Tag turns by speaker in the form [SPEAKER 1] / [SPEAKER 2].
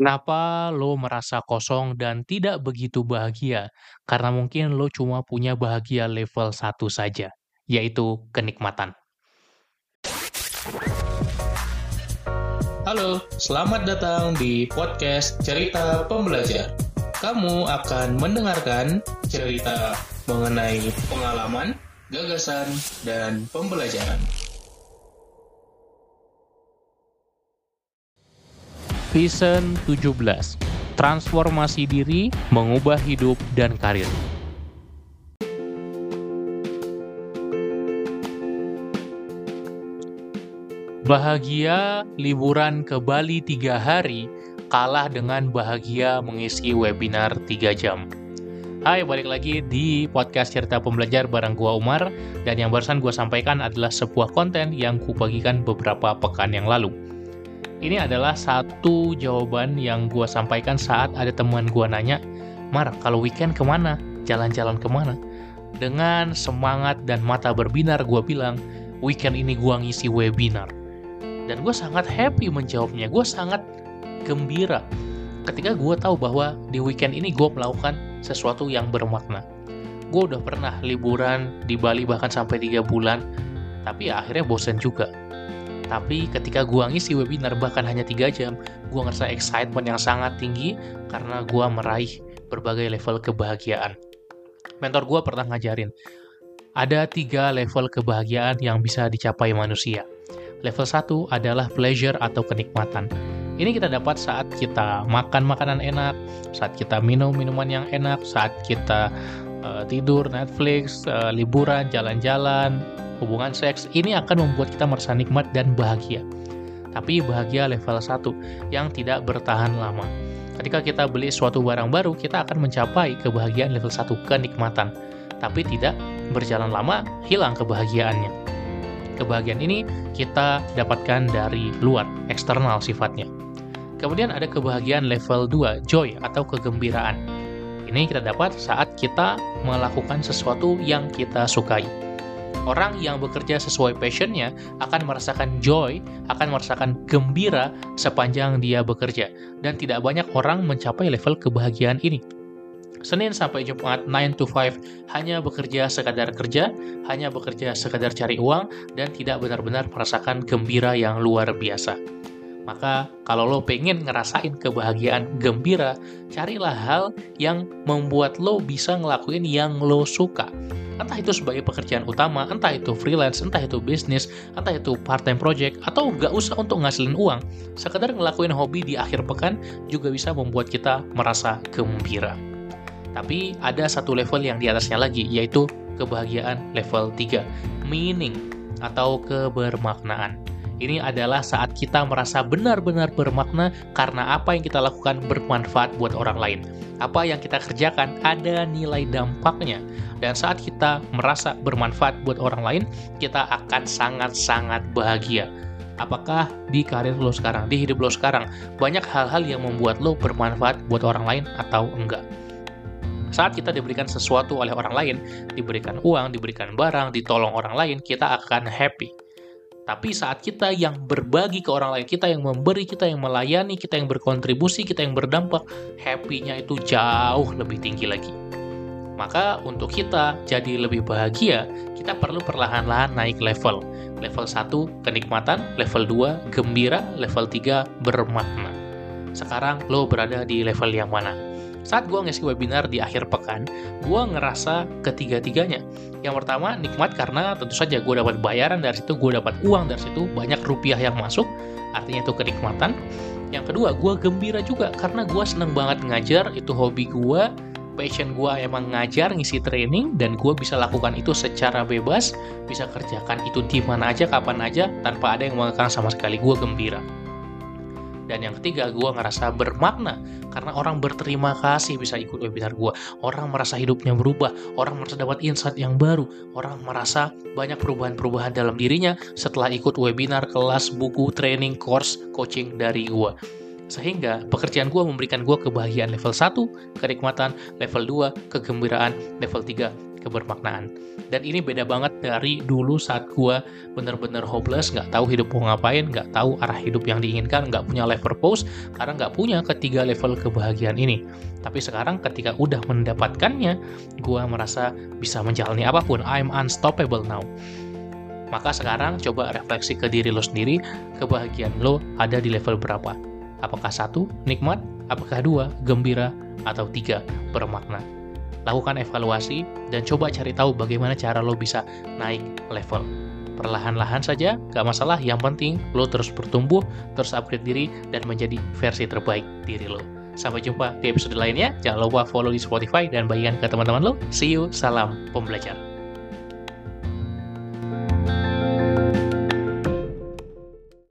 [SPEAKER 1] Kenapa lo merasa kosong dan tidak begitu bahagia? Karena mungkin lo cuma punya bahagia level 1 saja, yaitu kenikmatan.
[SPEAKER 2] Halo, selamat datang di podcast Cerita Pembelajar. Kamu akan mendengarkan cerita mengenai pengalaman, gagasan, dan pembelajaran.
[SPEAKER 1] Vision 17 Transformasi diri, mengubah hidup, dan karir. Bahagia liburan ke Bali tiga hari kalah dengan bahagia mengisi webinar 3 jam. Hai, balik lagi di podcast cerita pembelajar bareng gua Umar dan yang barusan gua sampaikan adalah sebuah konten yang kubagikan beberapa pekan yang lalu. Ini adalah satu jawaban yang gua sampaikan saat ada teman gua nanya, Mar, kalau weekend ke mana? Jalan-jalan ke mana? Dengan semangat dan mata berbinar gua bilang, weekend ini gua ngisi webinar dan gue sangat happy menjawabnya gue sangat gembira ketika gue tahu bahwa di weekend ini gue melakukan sesuatu yang bermakna gue udah pernah liburan di Bali bahkan sampai 3 bulan tapi ya akhirnya bosen juga tapi ketika gue ngisi webinar bahkan hanya 3 jam gue ngerasa excitement yang sangat tinggi karena gue meraih berbagai level kebahagiaan mentor gue pernah ngajarin ada tiga level kebahagiaan yang bisa dicapai manusia Level 1 adalah pleasure atau kenikmatan. Ini kita dapat saat kita makan makanan enak, saat kita minum minuman yang enak, saat kita uh, tidur, Netflix, uh, liburan, jalan-jalan, hubungan seks. Ini akan membuat kita merasa nikmat dan bahagia. Tapi bahagia level 1 yang tidak bertahan lama. Ketika kita beli suatu barang baru, kita akan mencapai kebahagiaan level 1, kenikmatan. Tapi tidak berjalan lama, hilang kebahagiaannya kebahagiaan ini kita dapatkan dari luar, eksternal sifatnya. Kemudian ada kebahagiaan level 2, joy atau kegembiraan. Ini kita dapat saat kita melakukan sesuatu yang kita sukai. Orang yang bekerja sesuai passionnya akan merasakan joy, akan merasakan gembira sepanjang dia bekerja. Dan tidak banyak orang mencapai level kebahagiaan ini. Senin sampai Jumat 9 to 5 hanya bekerja sekadar kerja, hanya bekerja sekadar cari uang, dan tidak benar-benar merasakan gembira yang luar biasa. Maka kalau lo pengen ngerasain kebahagiaan gembira, carilah hal yang membuat lo bisa ngelakuin yang lo suka. Entah itu sebagai pekerjaan utama, entah itu freelance, entah itu bisnis, entah itu part-time project, atau gak usah untuk ngasilin uang. Sekedar ngelakuin hobi di akhir pekan juga bisa membuat kita merasa gembira. Tapi ada satu level yang di atasnya lagi, yaitu kebahagiaan level 3, meaning atau kebermaknaan. Ini adalah saat kita merasa benar-benar bermakna karena apa yang kita lakukan bermanfaat buat orang lain. Apa yang kita kerjakan ada nilai dampaknya. Dan saat kita merasa bermanfaat buat orang lain, kita akan sangat-sangat bahagia. Apakah di karir lo sekarang, di hidup lo sekarang, banyak hal-hal yang membuat lo bermanfaat buat orang lain atau enggak? Saat kita diberikan sesuatu oleh orang lain, diberikan uang, diberikan barang, ditolong orang lain, kita akan happy. Tapi saat kita yang berbagi ke orang lain, kita yang memberi, kita yang melayani, kita yang berkontribusi, kita yang berdampak, happy-nya itu jauh lebih tinggi lagi. Maka untuk kita jadi lebih bahagia, kita perlu perlahan-lahan naik level. Level 1 kenikmatan, level 2 gembira, level 3 bermakna. Sekarang lo berada di level yang mana? Saat gue ngisi webinar di akhir pekan, gue ngerasa ketiga-tiganya. Yang pertama, nikmat karena tentu saja gue dapat bayaran dari situ, gue dapat uang dari situ, banyak rupiah yang masuk, artinya itu kenikmatan. Yang kedua, gue gembira juga karena gue seneng banget ngajar, itu hobi gue, passion gue emang ngajar, ngisi training, dan gue bisa lakukan itu secara bebas, bisa kerjakan itu di mana aja, kapan aja, tanpa ada yang mengekang sama sekali. Gue gembira. Dan yang ketiga, gue ngerasa bermakna karena orang berterima kasih bisa ikut webinar gue. Orang merasa hidupnya berubah, orang merasa dapat insight yang baru, orang merasa banyak perubahan-perubahan dalam dirinya setelah ikut webinar, kelas, buku, training, course, coaching dari gue. Sehingga pekerjaan gue memberikan gue kebahagiaan level 1, kenikmatan, level 2, kegembiraan, level 3, kebermaknaan. Dan ini beda banget dari dulu saat gue bener-bener hopeless, nggak tahu hidup mau ngapain, nggak tahu arah hidup yang diinginkan, nggak punya life purpose, karena nggak punya ketiga level kebahagiaan ini. Tapi sekarang ketika udah mendapatkannya, gue merasa bisa menjalani apa pun. I'm unstoppable now. Maka sekarang coba refleksi ke diri lo sendiri, kebahagiaan lo ada di level berapa? Apakah satu, nikmat? Apakah dua, gembira? Atau tiga, bermakna? Lakukan evaluasi, dan coba cari tahu bagaimana cara lo bisa naik level. Perlahan-lahan saja, gak masalah, yang penting lo terus bertumbuh, terus upgrade diri, dan menjadi versi terbaik diri lo. Sampai jumpa di episode lainnya, jangan lupa follow di Spotify dan bagikan ke teman-teman lo. See you, salam pembelajar.